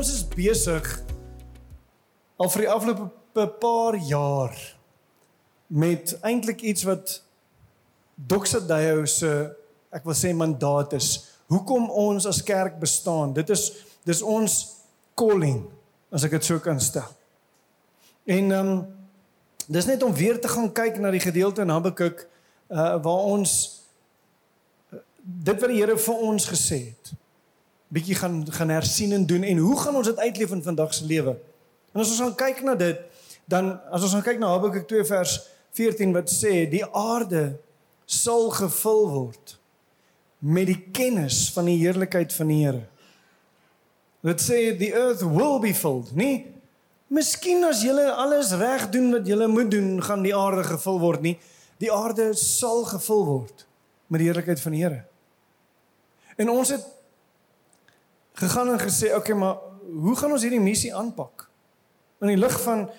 ons is besig al vir die afgelope paar jaar met eintlik iets wat Doxadio se ek wil sê mandaat is. Hoekom ons as kerk bestaan? Dit is dis ons calling as ek dit so kan stel. En ehm um, dis net om weer te gaan kyk na die gedeelte in Habakuk uh waar ons uh, dit wat die Here vir ons gesê het bietjie gaan gaan hersien en doen en hoe gaan ons dit uitleef in vandag se lewe? En as ons gaan kyk na dit, dan as ons gaan kyk na Habakuk 2 vers 14 wat sê die aarde sal gevul word met die kennis van die heerlikheid van die Here. Dit sê the earth will be filled, nie Miskien as julle alles reg doen wat julle moet doen, gaan die aarde gevul word nie. Die aarde sal gevul word met die heerlikheid van die Here. En ons het gegaan en gesê, "Oké, okay, maar hoe gaan ons hierdie missie aanpak?" In die lig van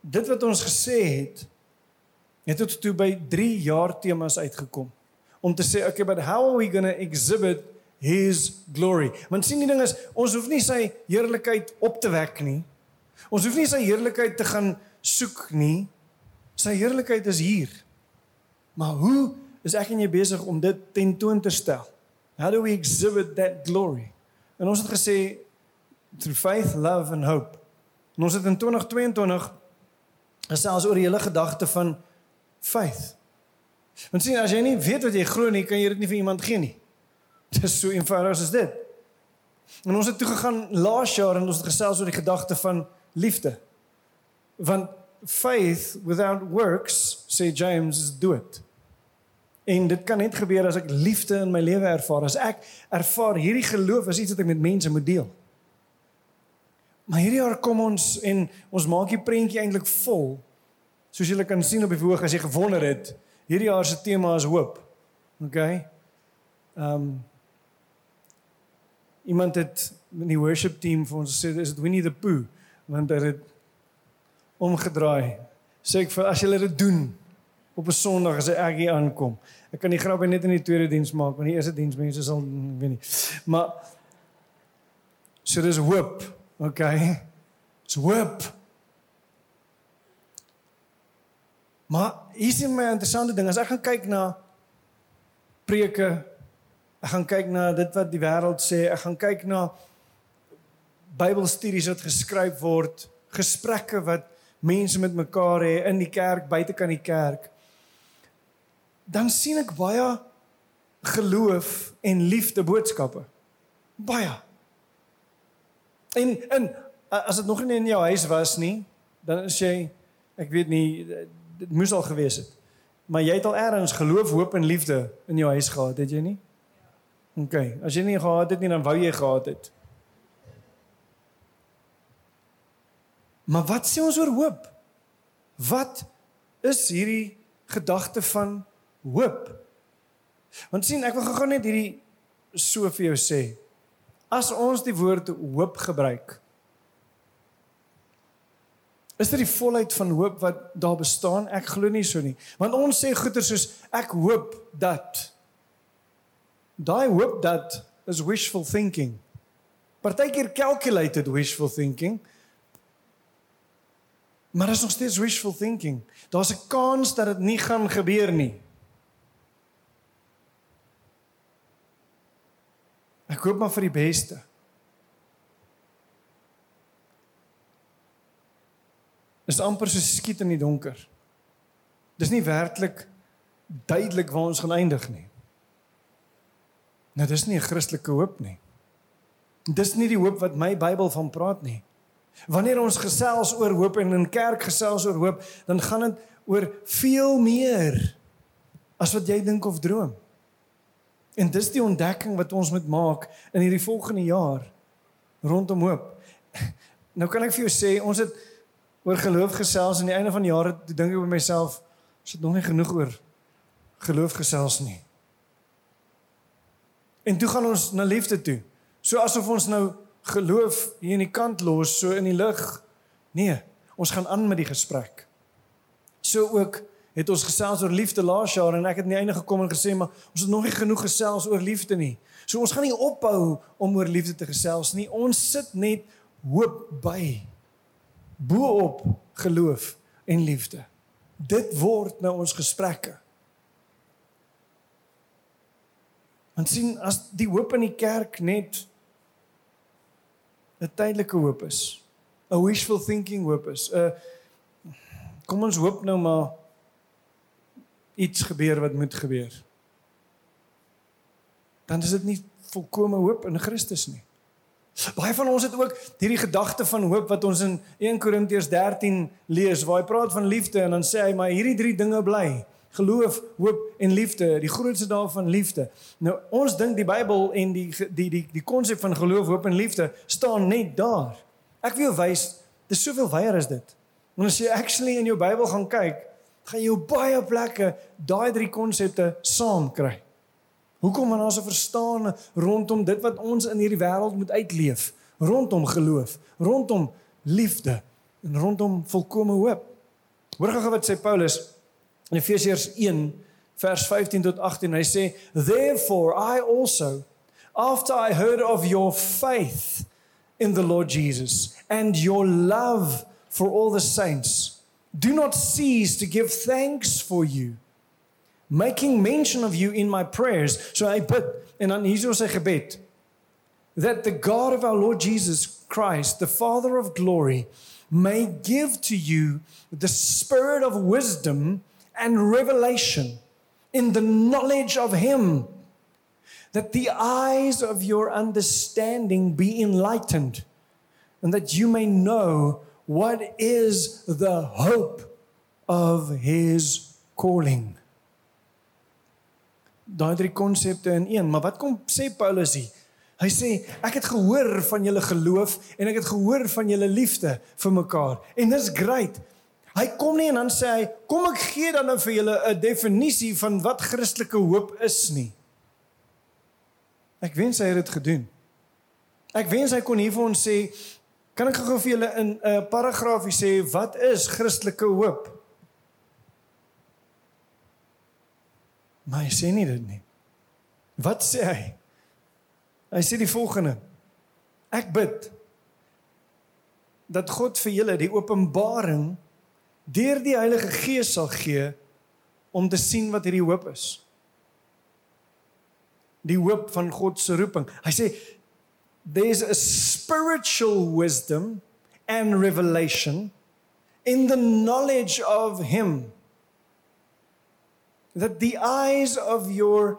dit wat ons gesê het, het dit toe by 3 jaar temas uitgekom om te sê, "Oké, okay, but how are we going to exhibit his glory?" Want sien die ding is, ons hoef nie sy heerlikheid op te wek nie. Ons hoef nie sy heerlikheid te gaan soek nie. Sy heerlikheid is hier. Maar hoe is ek en jy besig om dit tentoon te stel? How do we exhibit that glory? En ons het gesê through faith, love and hope. En ons het in 2022 gesels oor die hele gedagte van faith. Want sien as jy nie weet wat jy glo nie, kan jy dit nie vir iemand gee nie. Dit is so eenvoudig as dit. En ons het toe gegaan laas jaar en ons het gesels oor die gedagte van liefde. Want faith without works, sê James, is dood. En dit kan net gebeur as ek liefde in my lewe ervaar. As ek ervaar hierdie geloof is iets wat ek met mense moet deel. Maar hierdie jaar kom ons en ons maak die prentjie eintlik vol. Soos julle kan sien op die voorg as jy gewonder het, hierdie jaar se tema is hoop. OK. Ehm um, iemand het in die worship team vir ons gesê is dit Winnie the Pooh want hy het omgedraai. Sê ek vir as jy dit doen op 'n Sondag as ek hier aankom. Ek kan die grapie net in die tweede diens maak want die eerste diens mense sal weet nie. Maar so dis hoop. Okay. Dis hoop. Maar is dit my interessante ding as ek gaan kyk na preke ek gaan kyk na dit wat die wêreld sê, ek gaan kyk na Bybelstudies wat geskryf word, gesprekke wat mense met mekaar hê in die kerk, buite kan die kerk. Dan sien ek baie geloof en liefde boodskappe. Baie. En en as dit nog nie in jou huis was nie, dan is jy ek weet nie dit moes al gewees het. Maar jy het al eers geloof, hoop en liefde in jou huis gehad, het jy nie? OK, as jy nie gehad het nie, dan wou jy gehad het. Maar wat sê ons oor hoop? Wat is hierdie gedagte van hoop? Want sien, ek wil gou net hierdie so vir jou sê. As ons die woord hoop gebruik, is dit die volheid van hoop wat daar bestaan? Ek glo nie so nie. Want ons sê goeie soos ek hoop dat daai hoop dat is wishful thinking. Partykeer calculated wishful thinking. Maar dit is nog steeds wishful thinking. Daar's 'n kans dat dit nie gaan gebeur nie. Ek hoop maar vir die beste. Is amper so skiet in die donker. Dis nie werklik duidelik waar ons gaan eindig nie. Nou dis nie 'n Christelike hoop nie. Dis nie die hoop wat my Bybel van praat nie. Wanneer ons gesels oor hoop en in kerk gesels oor hoop, dan gaan dit oor veel meer as wat jy dink of droom. En dis die ontdekking wat ons moet maak in hierdie volgende jaar rondom hoop. Nou kan ek vir jou sê, ons het oor geloof gesels aan die einde van die jaar, toe dink ek by myself, is dit nog nie genoeg oor geloof gesels nie. En toe gaan ons na liefde toe. So asof ons nou geloof hier in die kant los so in die lug. Nee, ons gaan aan met die gesprek. So ook het ons gesels oor liefde laas jaar en ek het aan die einde gekom en gesê maar ons het nog nie genoeg gesels oor liefde nie. So ons gaan nie ophou om oor liefde te gesels nie. Ons sit net hoop by bo-op geloof en liefde. Dit word nou ons gesprekke. Want sien as die hoop in die kerk net 'n tydelike hoop is, 'n wishful thinking hoop is, 'n kom ons hoop nou maar iets gebeur wat moet gebeur. Dan is dit nie volkomme hoop in Christus nie. Baie van ons het ook hierdie gedagte van hoop wat ons in 1 Korintiërs 13 lees waar hy praat van liefde en dan sê hy maar hierdie drie dinge bly geloof, hoop en liefde, die grootste daarvan liefde. Nou ons dink die Bybel en die die die die konsep van geloof, hoop en liefde staan net daar. Ek wil wys, dis soveel wyer as dit. Want as jy actually in jou Bybel gaan kyk, gaan jy op baie plekke daai drie konsepte saam kry. Hoekom want ons verstaan rondom dit wat ons in hierdie wêreld moet uitleef, rondom geloof, rondom liefde en rondom volkomme hoop. Hoor gou wat sê Paulus in Efesiërs 1 vers 15 tot 18. Hy sê, "Therefore I also after I heard of your faith in the Lord Jesus and your love for all the saints, do not cease to give thanks for you." making mention of you in my prayers. So hy bid en dan hier gebed that the God of our Lord Jesus Christ, the Father of glory, may give to you the spirit of wisdom and revelation in the knowledge of him that the eyes of your understanding be enlightened and that you may know what is the hope of his calling daai drie konsepte in een. Maar wat kom sê Paulus hier? Hy sê ek het gehoor van julle geloof en ek het gehoor van julle liefde vir mekaar. En dis great. Hy kom nie en dan sê hy, kom ek gee dan nou vir julle 'n definisie van wat Christelike hoop is nie. Ek wens hy het dit gedoen. Ek wens hy kon hier vir ons sê, kan ek gou vir julle in 'n uh, paragraafie sê wat is Christelike hoop? Maar hy sê nie dit nie. Wat sê hy? Hy sê die volgende: Ek bid dat God vir julle die openbaring deur die Heilige Gees sal gee om te sien wat hierdie hoop is. Die hoop van God se roeping. Hy sê there's a spiritual wisdom and revelation in the knowledge of him that the eyes of your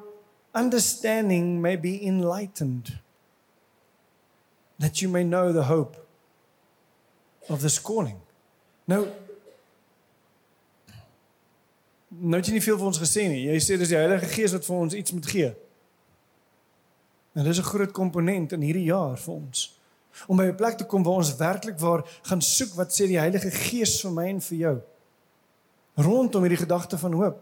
understanding may be enlightened, that you may know the hope of this calling. Nou Nou het jy nie veel vir ons gesê nie. Jy sê dis die Heilige Gees wat vir ons iets moet gee. En dis 'n groot komponent in hierdie jaar vir ons. Om by 'n plek te kom waar ons werklik waar gaan soek wat sê die Heilige Gees vir my en vir jou. Rondom hierdie gedagte van hoop.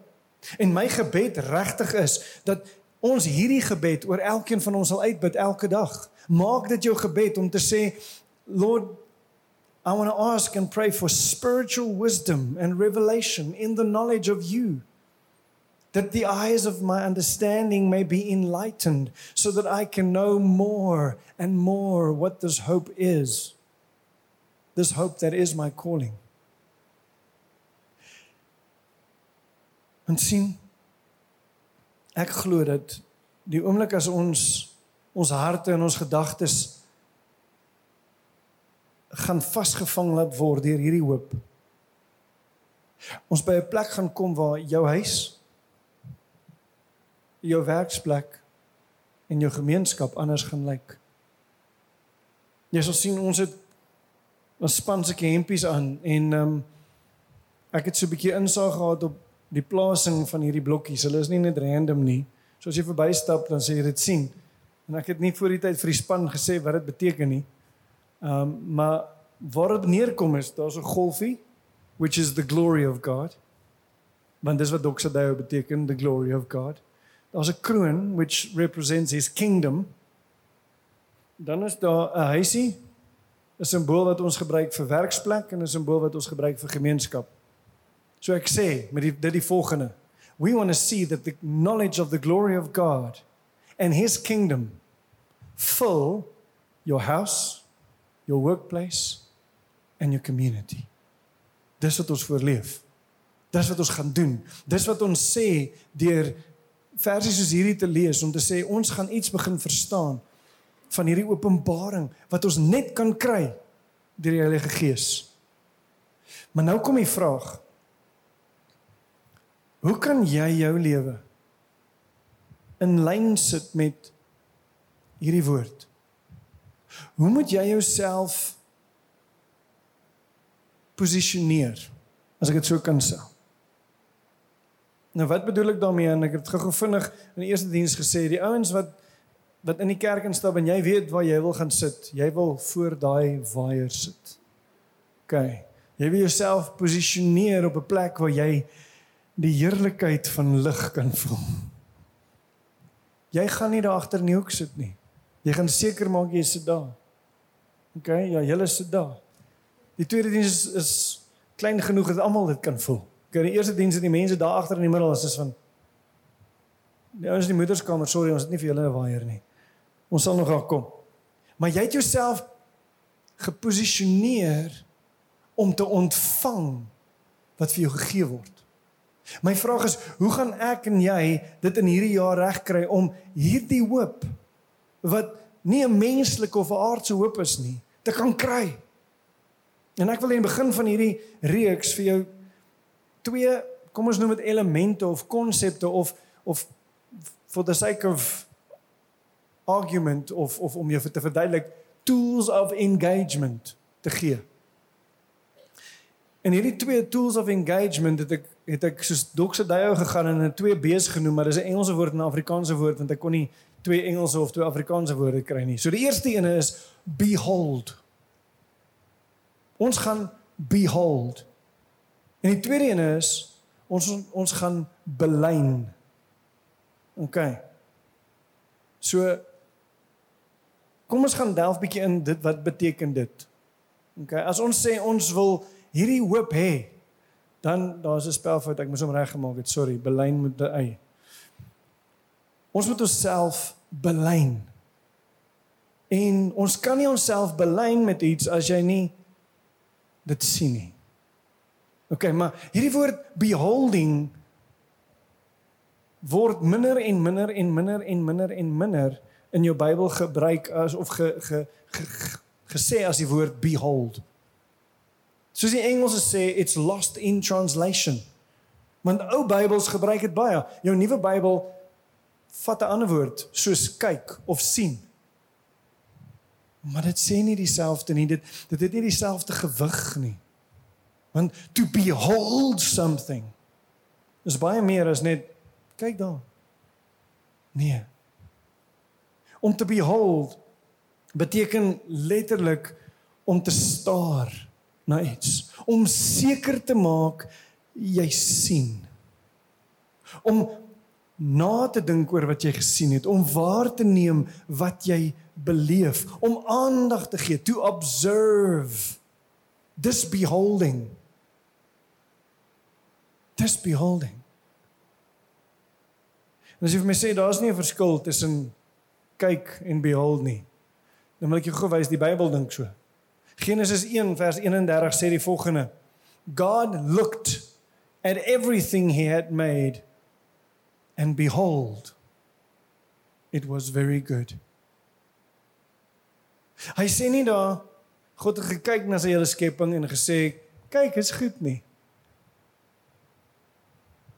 En my gebed regtig is dat ons hierdie gebed oor elkeen van ons sal uitbid elke dag. Maak dit jou gebed om te sê Lord I want to ask and pray for spiritual wisdom and revelation in the knowledge of you that the eyes of my understanding may be enlightened so that I can know more and more what this hope is. This hope that is my calling. Want sien ek glo dat die oomblik as ons ons harte en ons gedagtes gaan vasgevang laat word deur hierdie hoop. Ons by 'n plek gaan kom waar jou huis jou werksplek en jou gemeenskap anders gaan lyk. Jy sal sien ons het 'n spanse hempies aan en ehm um, ek het so 'n bietjie insaag gehad op die plasing van hierdie blokkies. Hulle is nie net random nie. So as jy verbystap dan sê jy dit sien. En ek het nie voor die tyd vir die span gesê wat dit beteken nie. Ehm um, maar waar dit neerkom is, daar's 'n golfie which is the glory of God. Want dis wat doxadeo beteken, the glory of God. Daar's 'n kroon which represents his kingdom. Dan is daar 'n huisie, 'n simbool wat ons gebruik vir werksplek en 'n simbool wat ons gebruik vir gemeenskap. So ek sê met die dit die volgende. We want to see that the knowledge of the glory of God and his kingdom fill your house, your workplace and your community. Dis wat ons voorleef. Dis wat ons gaan doen. Dis wat ons sê deur versies soos hierdie te lees om te sê ons gaan iets begin verstaan van hierdie openbaring wat ons net kan kry deur die Heilige Gees. Maar nou kom die vraag. Hoe kan jy jou lewe in lyn sit met hierdie woord? Hoe moet jy jouself posisioneer as ek dit so kan sê? Nou wat bedoel ek daarmee? En ek het gou vinnig in die eerste diens gesê, die ouens wat wat in die kerk instap en jy weet waar jy wil gaan sit, jy wil voor daai waier sit. OK. Jy wil jouself posisioneer op 'n plek waar jy die heerlikheid van lig kan voel. Jy gaan nie daar agter in die hoek sit nie. Jy gaan seker maak jy sit daar. OK, ja, julle sit daar. Die tweede diens is, is klein genoeg dat almal dit kan voel. OK, die eerste diens is die mense daar agter in die middel is van Die ouens in die moederskamer, sorry, ons het nie vir julle 'n waier nie. Ons sal nog daar kom. Maar jy het jouself geposisioneer om te ontvang wat vir jou gegee word. My vraag is, hoe gaan ek en jy dit in hierdie jaar regkry om hierdie hoop wat nie 'n menslike of 'n aardse hoop is nie, te kan kry? En ek wil in die begin van hierdie reeks vir jou twee, kom ons noem dit elemente of konsepte of of for the sake of argument of of om jou te verduidelik tools of engagement te gee. En hierdie twee tools of engagement het ek het ek soos Dokse Dayo gegaan en 'n twee B's genoem, maar dis 'n Engelse woord en 'n Afrikaanse woord want ek kon nie twee Engelse of twee Afrikaanse woorde kry nie. So die eerste een is behold. Ons gaan behold. En die tweede een is ons ons gaan belyn. OK. So kom ons gaan delf bietjie in dit wat beteken dit. OK. As ons sê ons wil hierdie hoop hê, dan daar's 'n spelfout ek moes hom reggemaak het. Sorry, belyn met 'n y. Ons moet onsself belyn. En ons kan nie onsself belyn met iets as jy nie dit sien nie. OK, maar hierdie woord beholding word minder en minder en minder en minder en minder in jou Bybel gebruik as of ge, ge, ge, ge gesê as die woord behold. Soos die Engelse sê it's lost in translation. Want ou Bybels gebruik dit baie. Jou nuwe Bybel vat 'n ander woord soos kyk of sien. Maar dit sê nie dieselfde nie. Dit dit het nie dieselfde gewig nie. Want to behold something is baie meer as net kyk daar. Nee. Om te behold beteken letterlik om te staar na iets, om seker te maak jy sien. Om na te dink oor wat jy gesien het, om waar te neem wat jy beleef, om aandag te gee, to observe. This beholding. This beholding. En as jy vir my sê daar's nie 'n verskil tussen kyk en behold nie, dan wil ek jou gou wys die Bybel dink so. Genesis 1 vers 31 sê die volgende: God looked at everything he had made and behold it was very good. Hy sê nie daar God het gekyk na sy hele skepping en gesê kyk is goed nie.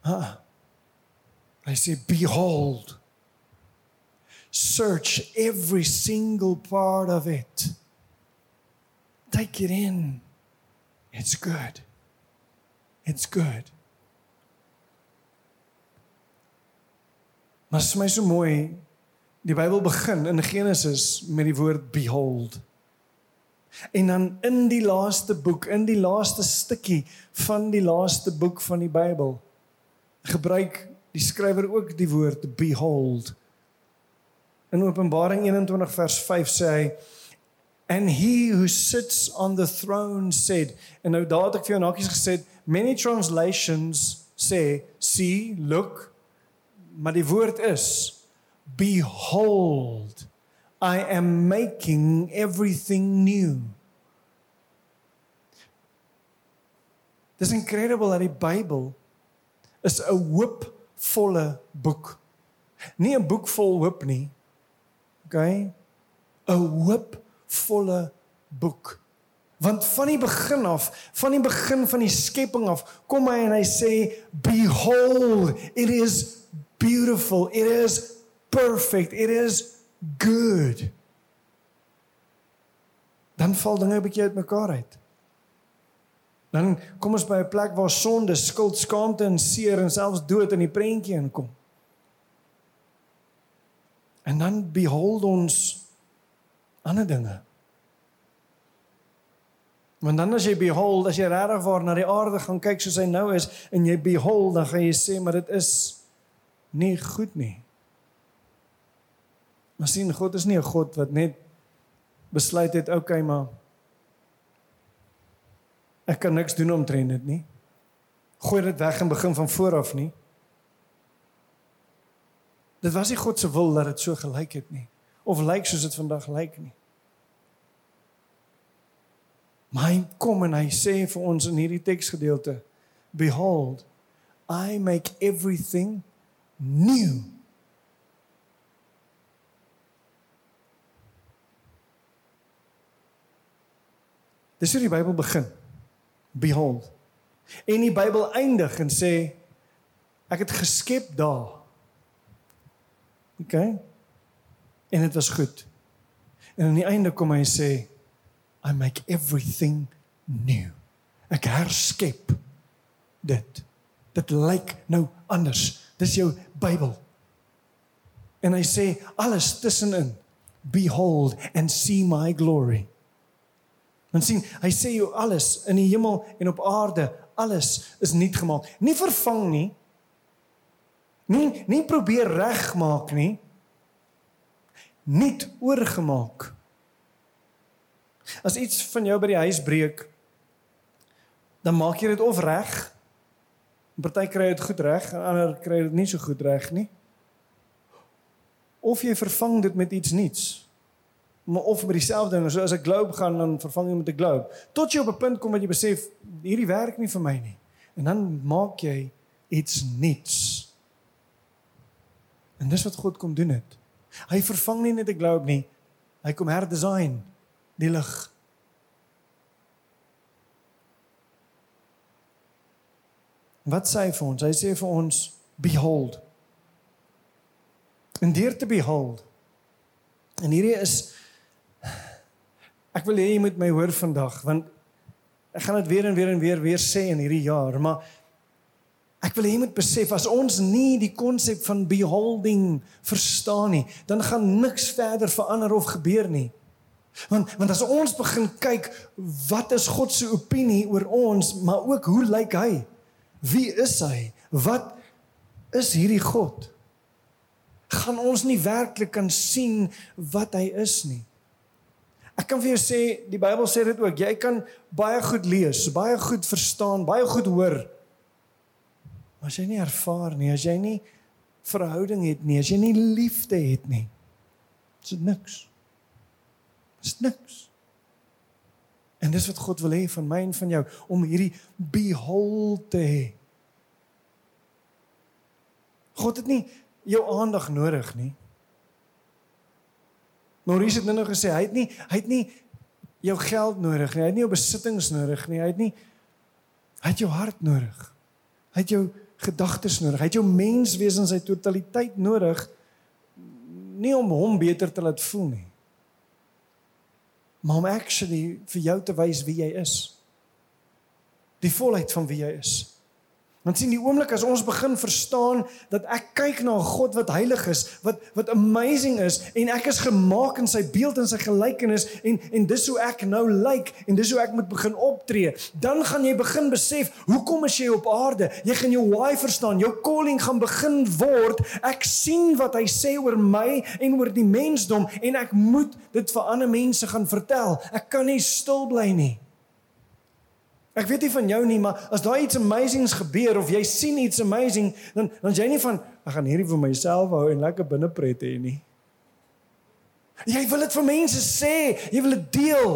Ha. Hy sê behold search every single part of it. Take it in. It's good. It's good. Maar is my so mooi. Die Bybel begin in Genesis met die woord behold. En dan in die laaste boek, in die laaste stukkie van die laaste boek van die Bybel gebruik die skrywer ook die woord behold. In Openbaring 21 vers 5 sê hy And he who sits on the throne said, en nou daar het ek vir jou nakies gesê, many translations sê, see, look, maar die woord is behold, I am making everything new. Dis incredible dat die Bybel is 'n hoopvolle boek. Nie 'n boek vol hoop nie. Okay? 'n hoopvolle boek. Want van die begin af, van die begin van die skepping af, kom hy en hy sê, "Behold, it is beautiful. It is perfect. It is good." Dan val dinge 'n bietjie uitmekaar uit. Dan kom ons by 'n plek waar sonde, skuld, skaamte en seer en selfs dood in die prentjie inkom. En dan behold ons ander dinge. Want dan as jy behold, as jy regtig waar na die aarde gaan kyk soos hy nou is en jy behold, dan gaan jy sê maar dit is nie goed nie. Maar sien God is nie 'n God wat net besluit het okay maar ek kan niks doen omtrent dit nie. Gooi dit weg en begin van voor af nie. Dit was nie God se wil dat dit so gelyk het nie of lyk soos dit vandag lyk nie. Maar hy kom en hy sê vir ons in hierdie teksgedeelte, behold, I make everything new. Dis hoe die Bybel begin. Behold. En die Bybel eindig en sê ek het geskep daar. OK? En dit was goed. En aan die einde kom hy sê I make everything new. Ek herskep dit. Dit lyk nou anders. Dis jou Bybel. En hy sê alles tussenin. Behold and see my glory. Dan sien hy sê jou alles in die hemel en op aarde, alles is nuut gemaak. Nie vervang nie. Nie nie probeer regmaak nie. Nuut oorgemaak. As iets van jou by die huis breek, dan maak jy dit of reg. Party kry dit goed reg, en ander kry dit nie so goed reg nie. Of jy vervang dit met iets nuuts. Maar of met dieselfde ding, so as 'n globe gaan dan vervang jy met 'n globe. Tot jy op 'n punt kom wat jy besef hierdie werk nie vir my nie. En dan maak jy iets nuuts. En dis wat God kom doen het. Hy vervang nie net 'n globe nie. Hy kom herdesign die lig. Wat sê hy vir ons? Hy sê vir ons behold. En deur te behold. En hierdie is ek wil hê jy moet my hoor vandag want ek gaan dit weer en weer en weer weer sê in hierdie jaar, maar ek wil hê jy moet besef as ons nie die konsep van beholding verstaan nie, dan gaan niks verder verander of gebeur nie. Want want as ons begin kyk wat is God se opinie oor ons, maar ook hoe lyk hy? Wie is hy? Wat is hierdie God? Gaan ons nie werklik kan sien wat hy is nie. Ek kan vir jou sê die Bybel sê dit ook, jy kan baie goed lees, baie goed verstaan, baie goed hoor. Maar as jy nie ervaar nie, as jy nie verhouding het nie, as jy nie liefde het nie, is dit niks. Dis niks. En dis wat God wil hê van my en van jou om hierdie behold te hê. God het nie jou aandag nodig nie. Maurice het nou gesê hy het nie hy het nie jou geld nodig nie. Hy het nie jou besittings nodig nie. Hy het nie hy het jou hart nodig. Hy het jou gedagtes nodig. Hy het jou menswees in sy totaliteit nodig nie om hom beter te laat voel nie maar om actually vir jou te wys wie jy is. Die volheid van wie jy is. Want sien die oomblik as ons begin verstaan dat ek kyk na 'n God wat heilig is, wat wat amazing is en ek is gemaak in sy beeld en sy gelykenis en en dis hoe ek nou lyk en dis hoe ek moet begin optree, dan gaan jy begin besef hoekom is jy op aarde? Jy gaan jou why verstaan, jou calling gaan begin word. Ek sien wat hy sê oor my en oor die mensdom en ek moet dit vir ander mense gaan vertel. Ek kan nie stil bly nie. Ek weet nie van jou nie, maar as daar iets amazings gebeur of jy sien iets amazing, dan dan jy nie van ek gaan hierdie vir myself hou en lekker binne pret hê nie. Jy wil dit vir mense sê, jy wil dit deel.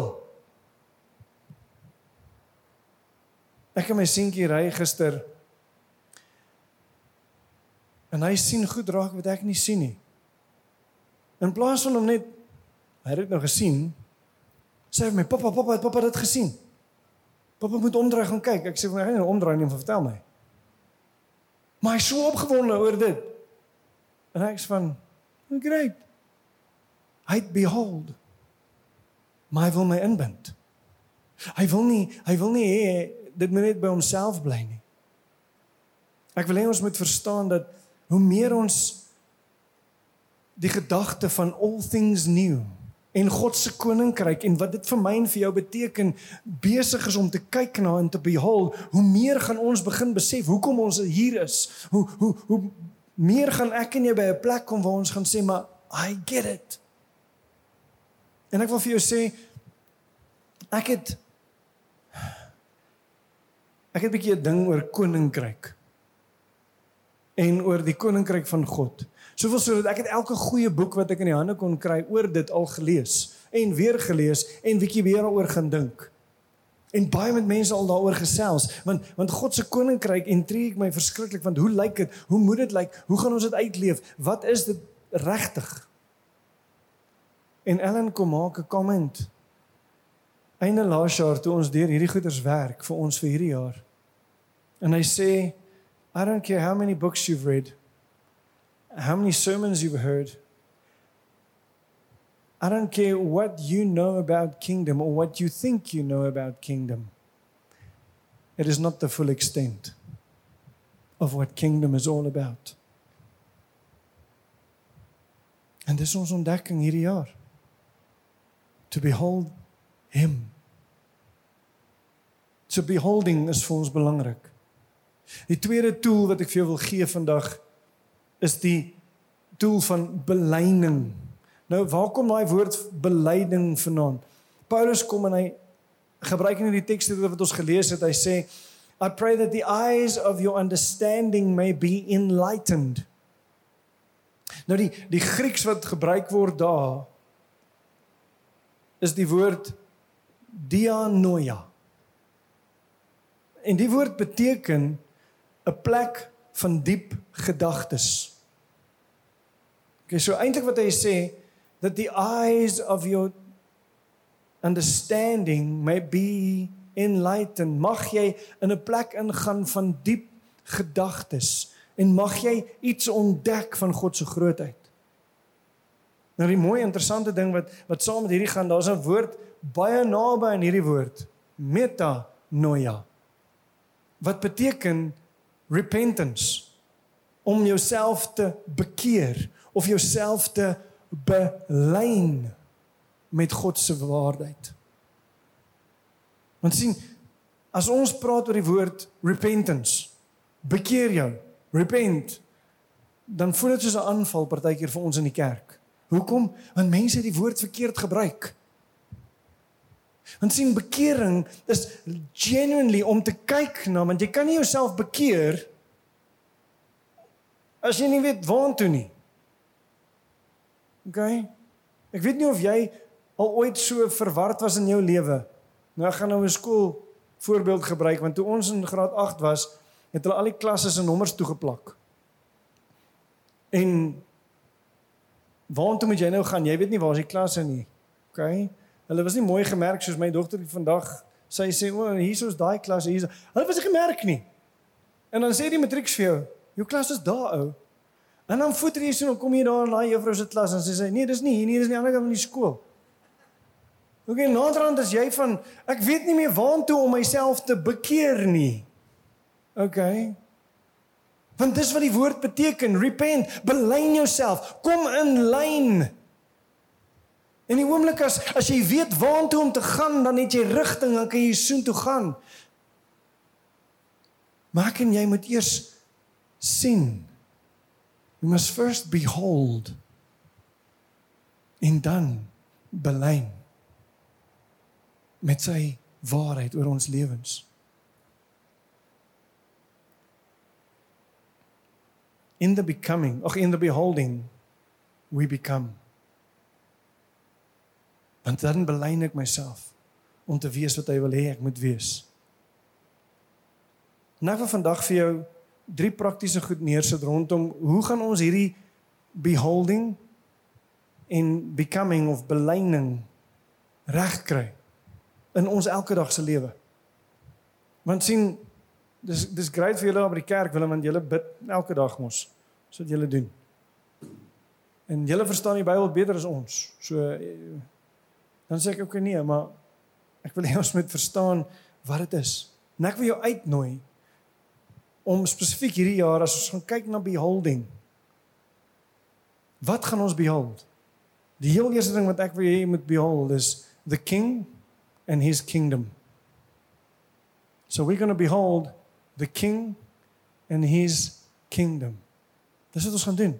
Ek het my seentjie ry gister en hy sien goed raak wat ek nie sien nie. In plaas van hom net hy het dit nou gesien, sê hy my pappa, pappa, het pappa dit gesien? Pappa moet omdraai gaan kyk. Ek sê vir my gaan nie omdraai nie, vertel my. Maar hy is so opgewonde oor dit. En ek sê van, "Great. Hy behold. Maar hy wil my inbind. Hy wil nie, hy wil nie hê dit moet net by homself bly nie. Ek wil hê ons moet verstaan dat hoe meer ons die gedagte van all things new en God se koninkryk en wat dit vir my en vir jou beteken besig is om te kyk na en te behold hoe meer gaan ons begin besef hoekom ons hier is. Hoe hoe hoe meer gaan ek en jy by 'n plek kom waar ons gaan sê maar I get it. En ek wil vir jou sê ek het ek het 'n bietjie 'n ding oor koninkryk en oor die koninkryk van God Soveel sodat ek het elke goeie boek wat ek in die hande kon kry oor dit al gelees en weer gelees en bietjie weer daaroor gaan dink. En baie met mense al daaroor gesels want want God se koninkryk intrigue my verskriklik want hoe lyk dit? Hoe moet dit lyk? Hoe gaan ons dit uitleef? Wat is dit regtig? En Ellen kom maak 'n comment. Einde laas jaar toe ons deur hierdie goeders werk vir ons vir hierdie jaar. En hy sê I don't care how many books you've read how many sermons you've heard. I don't care what you know about kingdom or what you think you know about kingdom. It is not the full extent of what kingdom is all about. En dis is ons ontdekking hierdie jaar. To behold him. So beholding is vir ons belangrik. Die tweede tool wat ek vir jou wil gee vandag is die doel van belyning. Nou waar kom daai woord belyning vandaan? Paulus kom en hy gebruik in die teks wat ons gelees het, hy sê I pray that the eyes of your understanding may be enlightened. Nou die die Grieks wat gebruik word daar is die woord dianoia. En die woord beteken 'n plek van diep gedagtes. Okay, so eintlik wat hy sê that the eyes of your understanding may be enlightened. Mag jy in 'n plek ingaan van diep gedagtes en mag jy iets ontdek van God se grootheid. Nou die mooi interessante ding wat wat saam met hierdie gaan, daar's 'n woord baie naby aan hierdie woord, metanoia. Wat beteken repentance om jouself te bekeer of jouself te belyn met God se waarheid. Want sien, as ons praat oor die woord repentance, bekeer jou, repent, dan voel dit soos 'n aanval partykeer vir ons in die kerk. Hoekom? Want mense die woord verkeerd gebruik. Want sien bekering is genuinely om te kyk na, want jy kan nie jouself bekeer as jy nie weet waartoe nie. OK. Ek weet nie of jy al ooit so verward was in jou lewe. Nou ek gaan nou 'n skool voorbeeld gebruik want toe ons in graad 8 was, het hulle al die klasse se nommers toegeplak. En waartoe moet jy nou gaan? Jy weet nie waar is die klasse nie. OK. Hulle was nie mooi gemerk soos my dogter vandag. Sy sê o, hier is daai klas hier. Hulle was nie gemerk nie. En dan sê die matrieks vir jou, jou klas is daar ou. En dan voeter jy so en kom jy daar na juffrou se klas en sy sê nee, dis nie hier nie, dis nie ander kant van die skool. OK, naderhand is jy van ek weet nie meer waantoe om myself te bekeer nie. OK. Want dis wat die woord beteken, repent, belyn jouself, kom in lyn. En die oomblik as as jy weet waartoe om te gaan, dan het jy rigting, dan kan jy soontoe gaan. Maar kan jy moet eers sien. You must first behold en dan belyn met sy waarheid oor ons lewens. in the becoming of in the beholding we become want dan belyn ek myself om te wees wat hy wil hê ek moet wees nou vir vandag vir jou drie praktiese goed neersit rondom hoe gaan ons hierdie beholding en becoming of belyning regkry in ons elke dag se lewe want sien dis dis great vir julle op die kerk Willem want julle bid elke dag mos. So wat julle doen. En julle verstaan die Bybel beter as ons. So dan sê ek ook nee, maar ek wil hê ons moet verstaan wat dit is. En ek wil jou uitnooi om spesifiek hierdie jaar as ons gaan kyk na beholding. Wat gaan ons behold? Die heel eerste ding wat ek wil hê jy moet behold is the king and his kingdom. So we're going to behold the king and his kingdom. Dis wat ons gaan doen.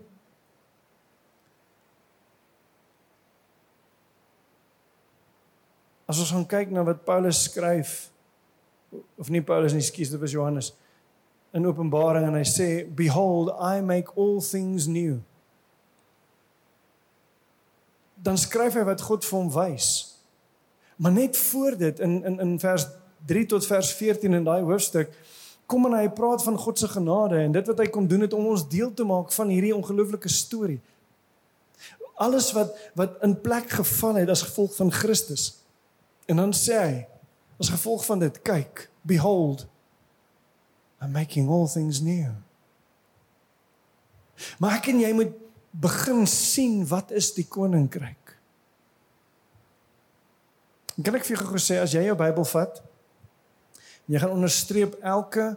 As ons gaan kyk na wat Paulus skryf of nie Paulus nie, skus, dit was Johannes in Openbaring en hy sê behold I make all things new. Dan skryf hy wat God vir hom wys. Maar net voor dit in in in vers 3 tot vers 14 in daai hoofstuk kom en hy praat van God se genade en dit wat hy kom doen het om ons deel te maak van hierdie ongelooflike storie. Alles wat wat in plek geval het as gevolg van Christus. En dan sê hy as gevolg van dit, kyk, behold I'm making all things new. Maar ek en jy moet begin sien wat is die koninkryk. Kan ek vir jou gou sê as jy jou Bybel vat, Jy gaan onderstreep elke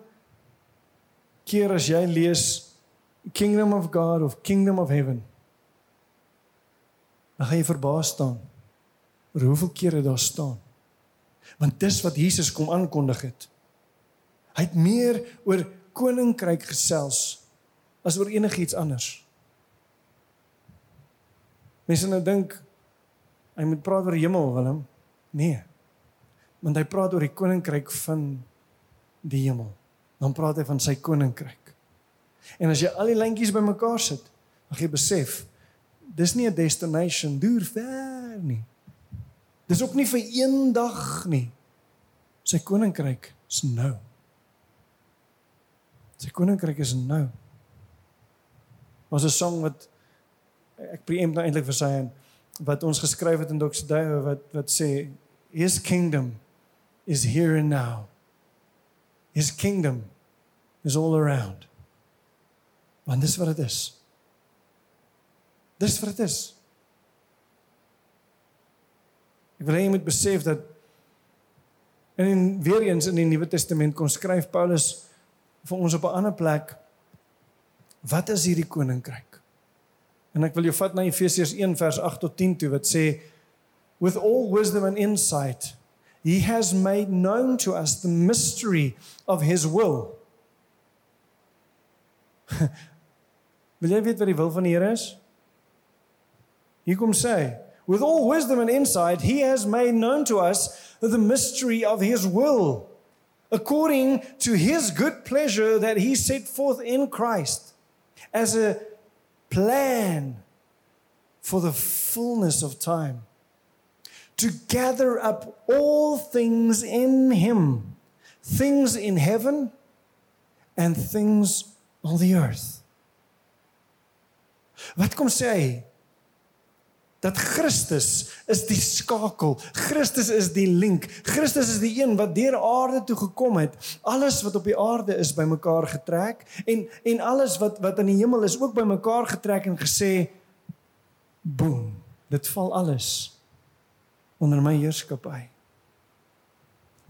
keer as jy lees Kingdom of God of Kingdom of Heaven. Dan gaan jy verbaas staan oor hoeveel kere daar staan. Want dis wat Jesus kom aankondig het. Hy het meer oor koninkryk gesels as oor enigiets anders. Mense nou dink hy moet praat oor hemel, Willem. Nee want hy praat oor die koninkryk van die hemel. Dan praat hy van sy koninkryk. En as jy al die lyntjies bymekaar sit, dan jy besef dis nie 'n destination duur ver nie. Dis ook nie vir een dag nie. Sy koninkryk is nou. Sy koninkryk is nou. Was 'n song wat ek preempt nou eintlik vir sy en wat ons geskryf het in Doxday wat wat sê his kingdom is here and now. His kingdom is all around. Want dis wat dit is. Dis wat dit is. Ek wil hê jy moet besef dat en in weer eens in die Nuwe Testament kon skryf Paulus vir ons op 'n ander plek wat is hierdie koninkryk? En ek wil jou vat na Efesiërs 1 vers 8 tot 10 toe wat sê with all wisdom and insight he has made known to us the mystery of his will. Wil jy weet wat die wil van die Here is? Hier kom sê, with all wisdom and insight he has made known to us the mystery of his will according to his good pleasure that he set forth in Christ as a plan for the fullness of time to gather up all things in him, things in heaven and things on the earth. Wat kom sê hy? Dat Christus is die skakel. Christus is die link. Christus is die een wat deur aarde toe gekom het. Alles wat op die aarde is bymekaar getrek en en alles wat wat in die hemel is ook bymekaar getrek en gesê boem. Dit val alles onder my heerskappy.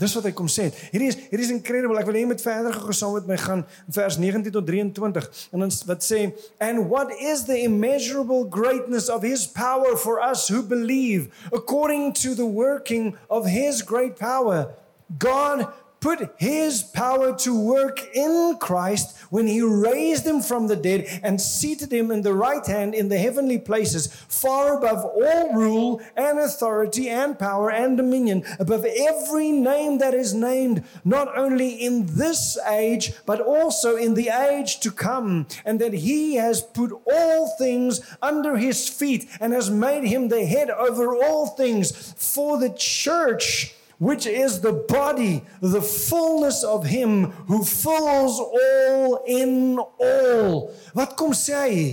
Dis wat hy kom sê. Hierdie is hierdie is incredible. Ek wil hê jy moet verder gesaam met my gaan vers 19 tot 23. En dan wat sê and what is the immeasurable greatness of his power for us who believe according to the working of his great power. God put his power to work in Christ when he raised him from the dead and seated him in the right hand in the heavenly places, far above all rule and authority and power and dominion, above every name that is named, not only in this age, but also in the age to come, and that he has put all things under his feet and has made him the head over all things for the church which is the body, the fullness of him who fills all in all. Wat kom sê hy?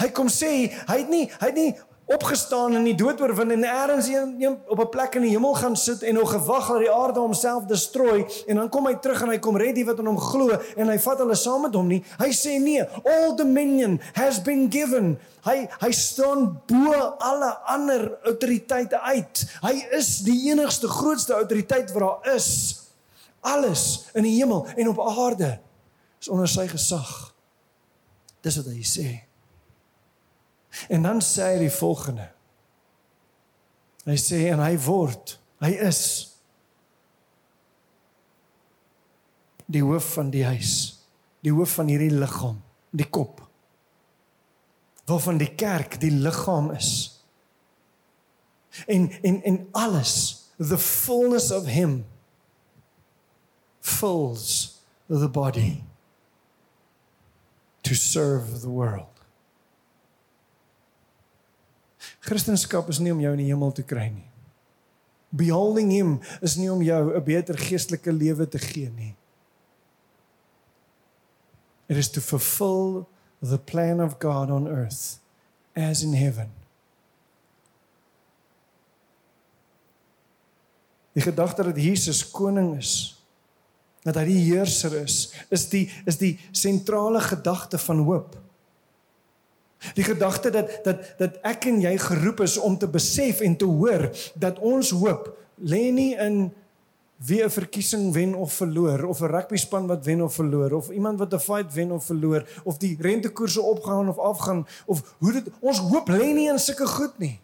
Hy kom sê hy het nie hy het nie opgestaan en die dood oorwin en eers op 'n plek in die hemel gaan sit en nog gewag dat die aarde homself destrooi en dan kom hy terug en hy kom red die wat aan hom glo en hy vat hulle saam met hom nie. Hy sê nee, all dominion has been given. Hy hy staan bo alle ander autoriteite uit. Hy is die enigste grootste autoriteit wat daar is. Alles in die hemel en op aarde is onder sy gesag. Dis wat hy sê. En dan sê hy die volgende. Hy sê en hy word, hy is die hoof van die huis, die hoof van hierdie liggaam, die kop. Waarvan die kerk die liggaam is. En en en alles, the fullness of him fills the body to serve the world. Christendom is nie om jou in die hemel te kry nie. Beholding him is nie om jou 'n beter geestelike lewe te gee nie. It is to fulfill the plan of God on earth as in heaven. Die gedagte dat Jesus koning is, dat hy die heerser is, is die is die sentrale gedagte van hoop. Die gedagte dat dat dat ek en jy geroep is om te besef en te hoor dat ons hoop lê nie in wie 'n verkiesing wen of verloor of 'n rugby span wat wen of verloor of iemand wat 'n fight wen of verloor of die rentekoerse opgaan of afgaan of hoe dit ons hoop lê nie in sulke goed nie.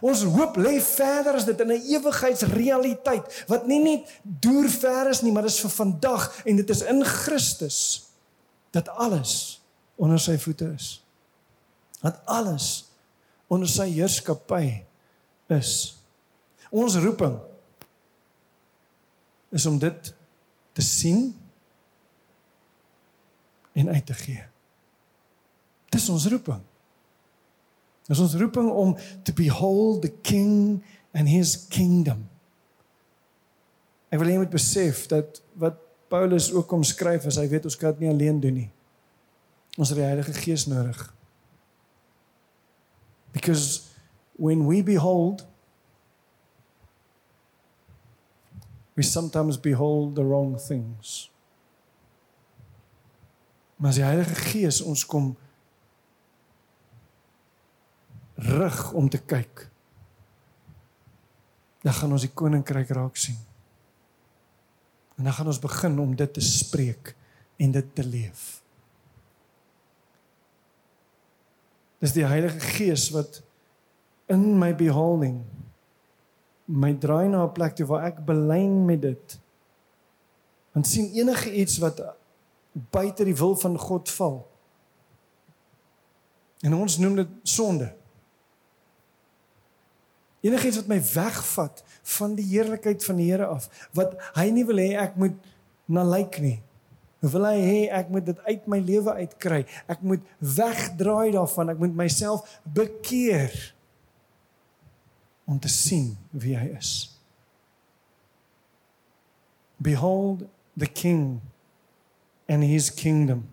Ons hoop lê verder as dit in 'n ewigheidsrealiteit wat nie net deur ver is nie, maar dis vir vandag en dit is in Christus dat alles onder sy voete is dat alles onder sy heerskappy is. Ons roeping is om dit te sien en uit te gee. Dis ons roeping. Dis ons roeping om to behold the king and his kingdom. Ek wil hê jy moet besef dat wat Paulus ook kom skryf as hy weet ons kan dit nie alleen doen nie. Ons het die Heilige Gees nodig. Because when we behold, we sometimes behold the wrong things. Maar as die Heilige Gees ons kom rig om te kyk, dan gaan ons die koninkryk raak sien. En dan gaan ons begin om dit te spreek en dit te leef. Dis die Heilige Gees wat in my beholding my draai na 'n plek toe waar ek belyn met dit. En sien enige iets wat buite die wil van God val. En ons noem dit sonde. Enigiets wat my wegvat van die heerlikheid van die Here af, wat hy nie wil hê ek moet na lyk nie wil hy hê ek moet dit uit my lewe uitkry. Ek moet wegdraai daarvan. Ek moet myself bekeer om te sien wie hy is. Behold the king and his kingdom.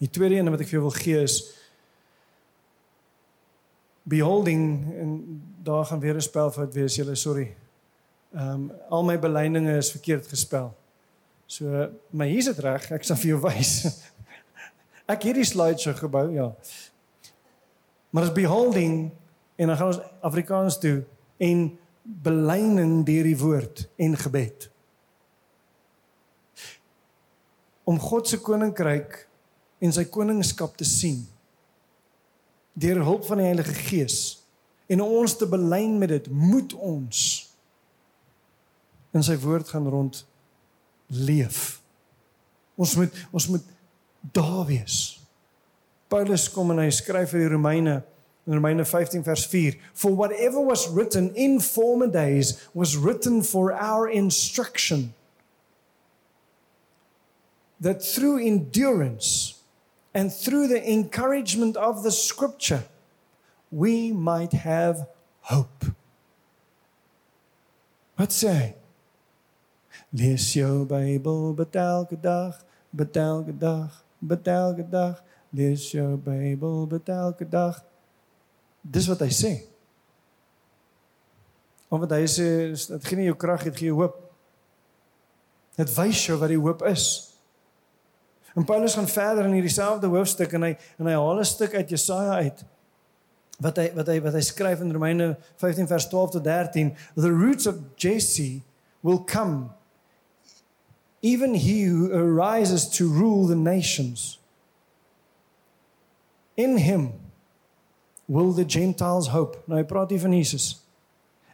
Die tweede een wat ek vir jou wil gee is beholding en daar gaan weer 'n spelfout wees. Julle sorry. Ehm um, al my belydinge is verkeerd gespel. So, maar hier's dit reg, ek sal vir jou wys. ek het die slides so gebou, ja. Maar as beholding en dan gaan ons Afrikaans toe en belyning deur die woord en gebed. Om God se koninkryk en sy koningskap te sien deur hulp van die Heilige Gees en ons te belyn met dit, moet ons in sy woord gaan rond leef. Ons moet ons moet daar wees. Paulus kom en hy skryf vir die Romeine in Romeine 15 vers 4 for whatever was written in former days was written for our instruction that through endurance and through the encouragement of the scripture we might have hope. Wat sê hy? Lees jou Bybel bid elke dag, bid elke dag, bid elke dag, lees jou Bybel bid elke dag. Dis wat hy sê. Of wat hy sê, dit gee nie jou krag, dit gee jou hoop. Dit wys jou wat die hoop is. En Paulus gaan verder in hierdie selfde hoofstuk en hy en hy haal 'n stuk uit Jesaja uit wat hy wat hy wat hy skryf in Romeine 15 vers 12 tot 13 the roots of Jesse will come even he who arises to rule the nations. In him will the Gentiles hope. Nou hy praat van Jesus.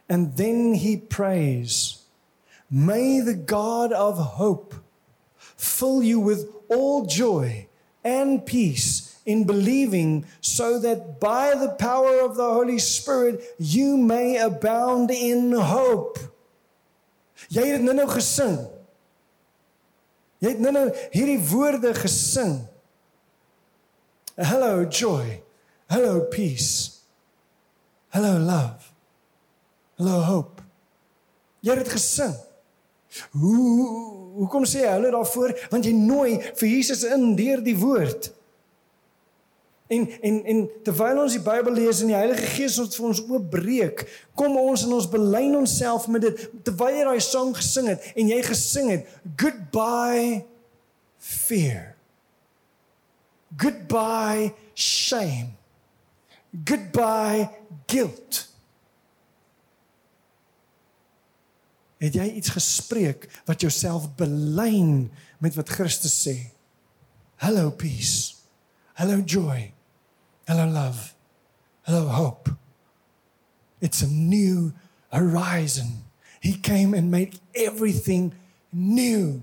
And then he prays, May the God of hope fill you with all joy and peace in believing, so that by the power of the Holy Spirit you may abound in hope. Jy het dit nou gesing. Jy het nou hierdie woorde gesing. Hello joy. Hello peace. Hello love. Hello hope. Jy het dit gesing. Hoe hoekom sê jy hulle daarvoor? Want jy nooi vir Jesus in deur die woord. En en en terwyl ons die Bybel lees en die Heilige Gees ons vir ons oopbreek, kom ons en ons belyn onsself met dit terwyl jy daai sang gesing het en jy gesing het goodbye fear. Goodbye shame. Goodbye guilt. Het jy iets gespreek wat jouself belyn met wat Christus sê? Hello peace. Hello joy. Hello, love. Hello, hope. It's a new horizon. He came and made everything new.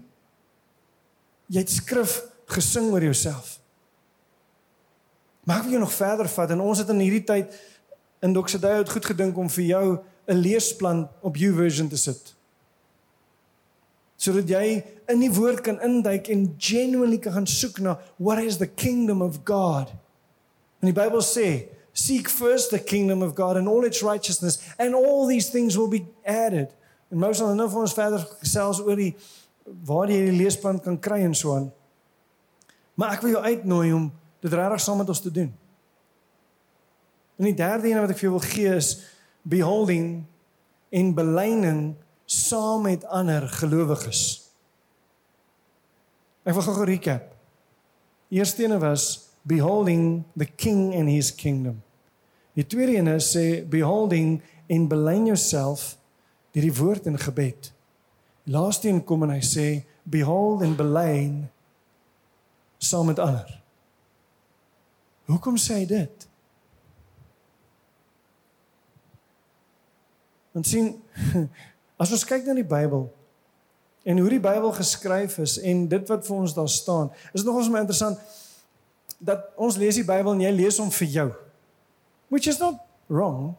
Jy het skrif gesing oor jouself. Maak jy nog verder vat en ons het in hierdie tyd in Doxaday het goed gedink om vir jou 'n leesplan op YouVersion te sit. Sodat jy in die woord kan induik en genuinely kan gaan soek na what is the kingdom of God? En die Bybel sê, seek first the kingdom of God and all its righteousness and all these things will be added. En nou sal nou vir ons verder gesels oor die waar jy die leesplan kan kry en so aan. Maar ek wil jou uitnooi om dit regtig saam met ons te doen. En die derde een wat ek vir jou wil gee is beholding en belyning saam met ander gelowiges. Ek wil gou recap. Eerste een was beholding the king and his kingdom. Die tweede een sê beholding en belyn jouself deur die woord en gebed. Die laaste een kom en hy sê behold en belyn saam met ander. Hoekom sê hy dit? Want sien as ons kyk na die Bybel en hoe die Bybel geskryf is en dit wat vir ons daar staan, is dit nogals my interessant dat ons lees die Bybel en jy lees hom vir jou. Which is not wrong.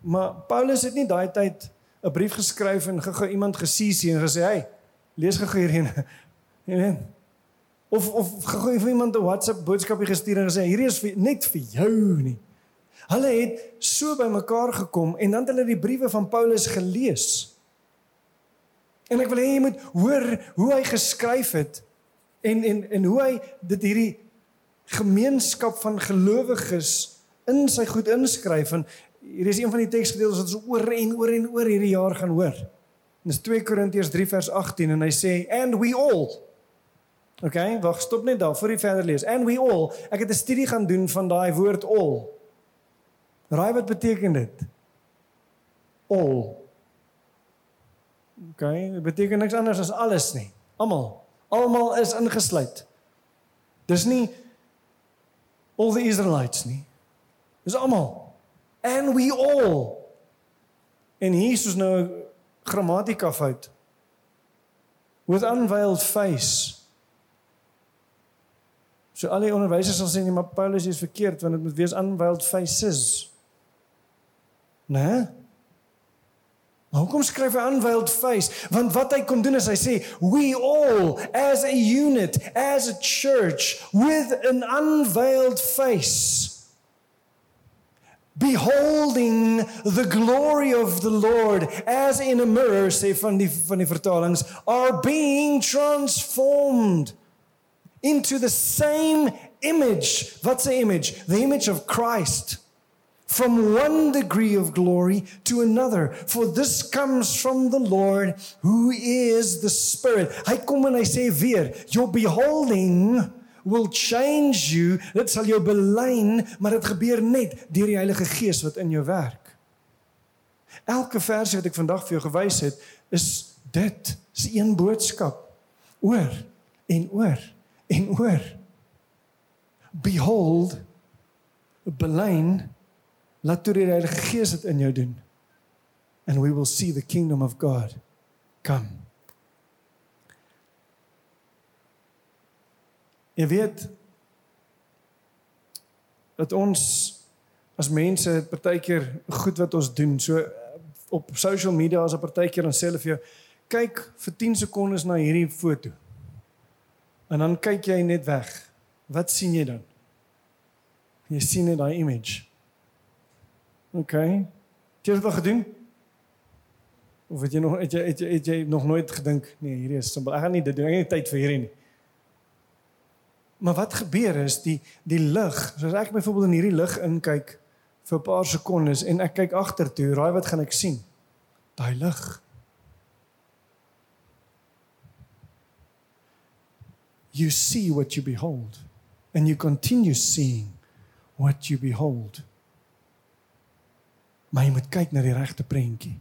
Maar Paulus het nie daai tyd 'n brief geskryf en gou iemand gesien en gesê, "Hey, lees gou hierheen." Amen. Of of gou vir iemand 'n WhatsApp boodskapie gestuur en gesê, "Hierdie is vir, net vir jou nie." Hulle het so bymekaar gekom en dan het hulle die briewe van Paulus gelees. En ek wil hê jy moet hoor hoe hy geskryf het en en en hoe hy dit hierdie gemeenskap van gelowiges in sy goed inskryf en hier is een van die teksgedeeltes wat ons oor en oor en oor hierdie jaar gaan hoor. En dis 2 Korintiërs 3 vers 18 en hy sê and we all OK, wag, stop net daar voor jy verder lees. And we all, ek het 'n studie gaan doen van daai woord all. Raai wat beteken dit? all. Okay, dit beteken niks anders as alles nie. Almal. Almal is ingesluit. Dis nie all the Israelites nie. Dis almal. And we all. En is nou grammatika fout. With unveiled face. So al die onderwysers sal sê nee, maar Paulus is verkeerd want dit moet wees unveiled faces. Né? Nee? Maar hoekom skryf hy unveiled face? Want wat hy kom doen is hy sê we all as a unit, as a church with an unveiled face beholding the glory of the Lord as in a mirror sê van die van die vertalings are being transformed into the same image. What's the image? The image of Christ. From one degree of glory to another. For this comes from the Lord who is the Spirit. Hy kom en hy sê weer, your beholding will change you. Dit sal jou belyn, maar dit gebeur net deur die Heilige Gees wat in jou werk. Elke versie wat ek vandag vir jou gewys het, is dit, is een boodskap. Oor en oor en oor. Behold, belyn laat toe die Heilige Gees dit in jou doen. And we will see the kingdom of God come. Jy weet dat ons as mense partykeer goed wat ons doen. So op social media as 'n partykeer dan sê hulle vir jou kyk vir 10 sekondes na hierdie foto. En dan kyk jy net weg. Wat sien jy dan? Jy sien net daai image. OK. Het jy dit al gedoen? Of het jy nog het jy het jy, het jy nog nooit gedink nee, hierdie is simpel. Ek gaan nie dit doen. Ek het nie tyd vir hierdie nie. Maar wat gebeur is die die lig, soos ek byvoorbeeld in hierdie lig inkyk vir 'n paar sekondes en ek kyk agtertoe, raai wat gaan ek sien? Daai lig. you see what you behold, and you continue seeing what you behold. Maar jy moet kyk na die regte prentjie.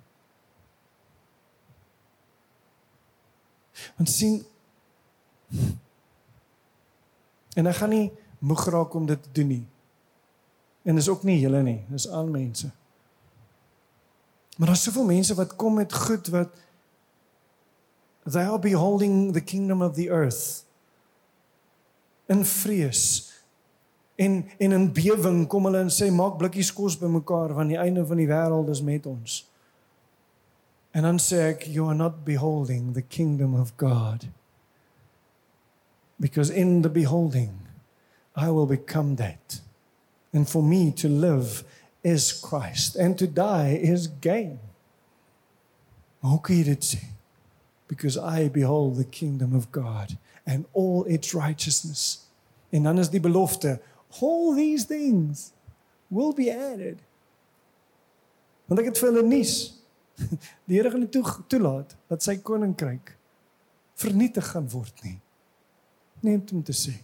Want sien en ek gaan nie moeg raak om dit te doen nie. En dis ook nie julle nie, dis al mense. Maar daar's soveel mense wat kom met goed wat they are beholding the kingdom of the earth in vrees en en in bewing kom hulle en sê maak blikkies kos bymekaar want die einde van die wêreld is met ons. En dan sê ek you are not beholding the kingdom of God. Because in the beholding I will become that. And for me to live is Christ and to die is gain. Hoe kan jy dit sê? Because I behold the kingdom of God and all its righteousness. En dan is die belofte, all these things will be added. Want ek het vir hulle nuus. Die Here gaan nie toe toelaat dat sy koninkryk vernietig gaan word nie. Neem dit om te sê.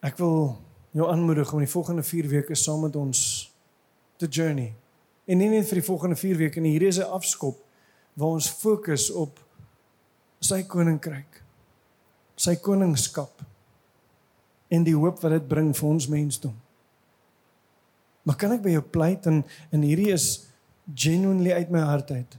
Ek wil jou aanmoedig om die volgende 4 weke saam met ons te journey. En nie net vir die volgende 4 weke nie, hier is 'n afskop waar ons fokus op sy koninkryk. Sy koningskap en die hoop wat dit bring vir ons mensdom. Maar kan ek by jou pleit en en hierdie is genuinely uit my hart uit.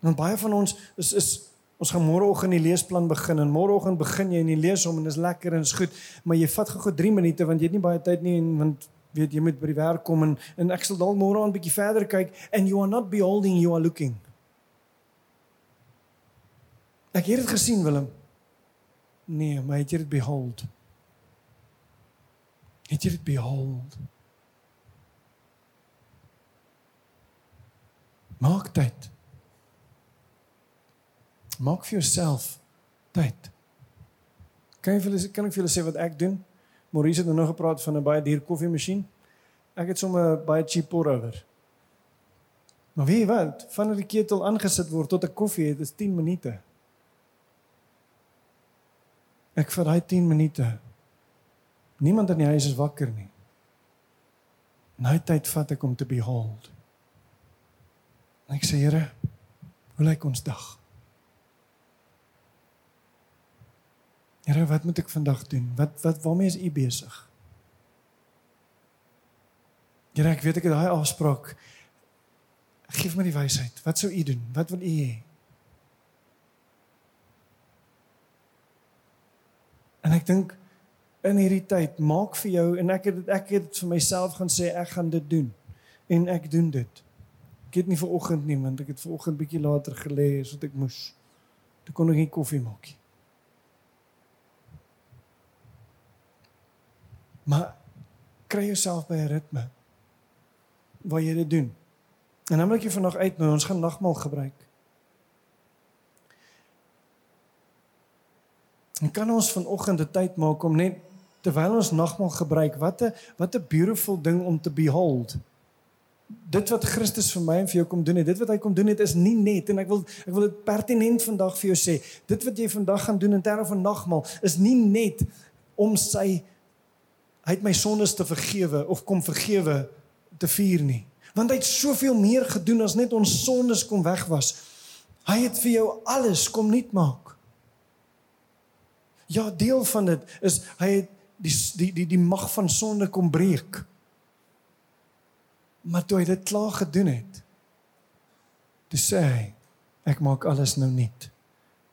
Want baie van ons is is Ons gaan môreoggend die leesplan begin en môreoggend begin jy en jy lees hom en dit is lekker en is goed, maar jy vat gou-gou 3 minute want jy het nie baie tyd nie en want weet jy moet by die werk kom en en ek sal dalk môre aan 'n bietjie verder kyk and you are not beholding you are looking. Ek het dit gesien Willem. Nee, maar het jy dit behold? Het jy dit behold? Maak tyd. Maak vir jouself tyd. Kan jy vir hulle kan ek vir julle sê wat ek doen? Maurice het nou gepraat van 'n baie duur koffiemasjien. Ek het sommer baie cheap pour over. Maar weet, vanaf die ketel aangesit word tot 'n koffie het is 10 minute. Ek vir daai 10 minute. Niemand in die huis is wakker nie. Nou tyd vat ek om te behold. En ek sê Here, hoe lyk ons dag? Here, wat moet ek vandag doen? Wat wat waarmee is u besig? Here, ek weet ek het daai afspraak. Geef my die wysheid. Wat sou u doen? Wat wil u hê? En ek dink in hierdie tyd maak vir jou en ek het ek het vir myself gaan sê ek gaan dit doen. En ek doen dit. Ek het nie ver oggend nie want ek het ver oggend bietjie later gelê sodat ek moes. Ek kon nog nie koffie maak nie. Maar kry jouself by 'n ritme waar jy dit doen. En dan moet jy vanoggend uitnooi, ons gaan nagmaal gebruik. En kan ons vanoggend 'n tyd maak om net terwyl ons nagmaal gebruik, wat 'n wat 'n beautiful ding om te behold. Dit wat Christus vir my en vir jou kom doen het, dit wat hy kom doen het is nie net en ek wil ek wil dit pertinent vandag vir jou sê. Dit wat jy vandag gaan doen in terme van nagmaal is nie net om sy hy het my sondes te vergewe of kom vergewe te vier nie. Want hy het soveel meer gedoen as net ons sondes kom wegwas. Hy het vir jou alles kom nuut maak. Ja, deel van dit is hy het die die die die mag van sonde kom breek. Maar toe hy dit klaar gedoen het, toe sê hy ek maak alles nou nuut.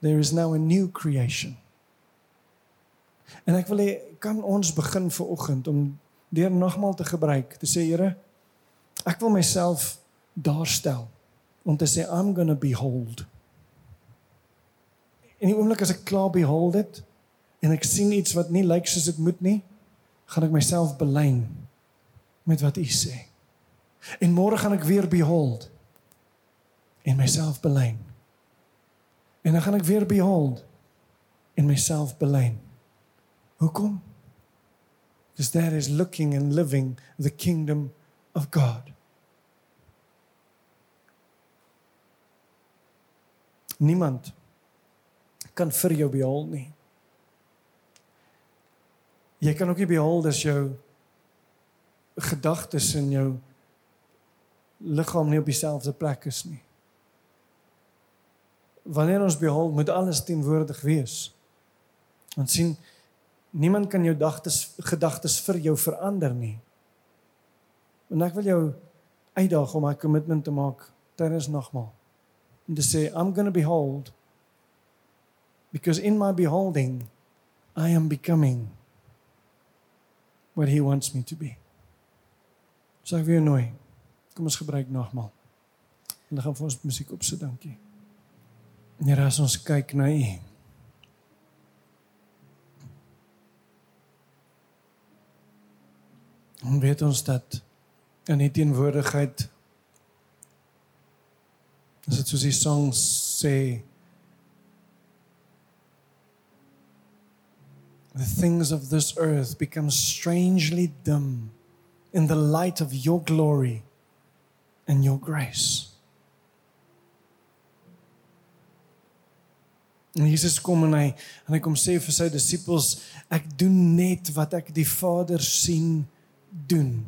There is now a new creation. En ek wil hê kan ons begin vir oggend om deur nogmaal te gebruik te sê Here ek wil myself daarstel om te sê I'm going to behold. En die oomblik as ek klaar behold het en ek sien iets wat nie lyk soos dit moet nie, gaan ek myself belyn met wat U sê. En môre gaan ek weer behold en myself belyn. En dan gaan ek weer behold en myself belyn. Hoekom? Because that is looking and living the kingdom of God. Niemand kan vir jou behaal nie. Jy kan ook nie behaal as jou gedagtes en jou liggaam nie op dieselfde plek is nie. Wanneer ons behaal, moet alles teenwoordig wees. Want sien, niemand kan jou gedagtes gedagtes vir jou verander nie. En ek wil jou uitdaag om 'n kommitment te maak tydens nagmaal. Om te sê I'm going to behold because in my beholding I am becoming what he wants me to be. So ek wil nooi. Kom ons gebruik nagmaal. En dan gaan ons musiek opsit, dankie. Here, as ons kyk na U. En weet ons dat in die teenwoordigheid as dit soos die song sê the things of this earth become strangely dim in the light of your glory and your grace. En Jesus kom en hy en hy kom sê vir sy disippels ek doen net wat ek die Vader sien doen.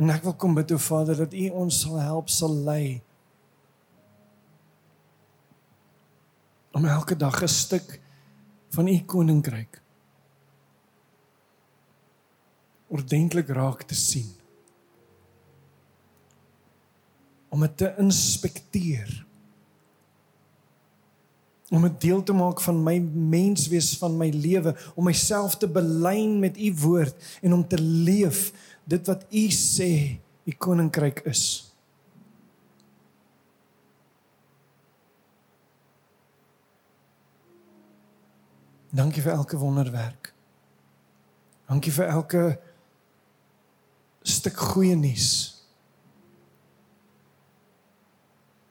En ek wil kom bid o Vader dat U ons sal help sal lei om elke dag 'n stuk van U koninkryk ordentlik raak te sien. Om dit te inspekteer om 'n deel te maak van my menswees van my lewe, om myself te belyn met u woord en om te leef dit wat u sê u koninkryk is. Dankie vir elke wonderwerk. Dankie vir elke stuk goeie nuus.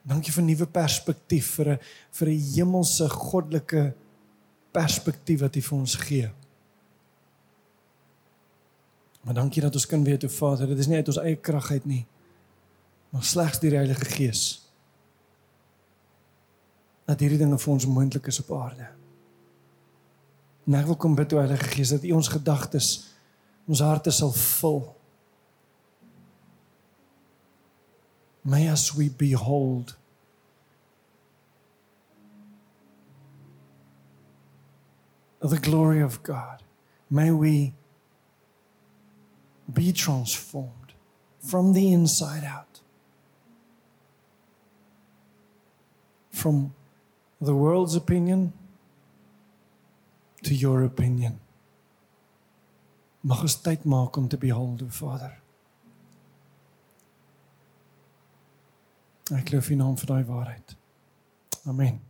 Dankie vir nuwe perspektief vir 'n vir 'n hemelse goddelike perspektief wat U vir ons gee. Maar dankie dat ons kan weet hoe Vader, dit is nie uit ons eie krag uit nie, maar slegs deur die Heilige Gees. dat hierdie dinge vir ons moontlik is op aarde. En ek wil kom bid o Heilige Gees dat U ons gedagtes ons harte sal vul. May as we behold the glory of God. May we be transformed from the inside out. From the world's opinion to your opinion. Mag ons tyd maak om te behold, Vader. Ek glo in naam van daai waarheid. Amen.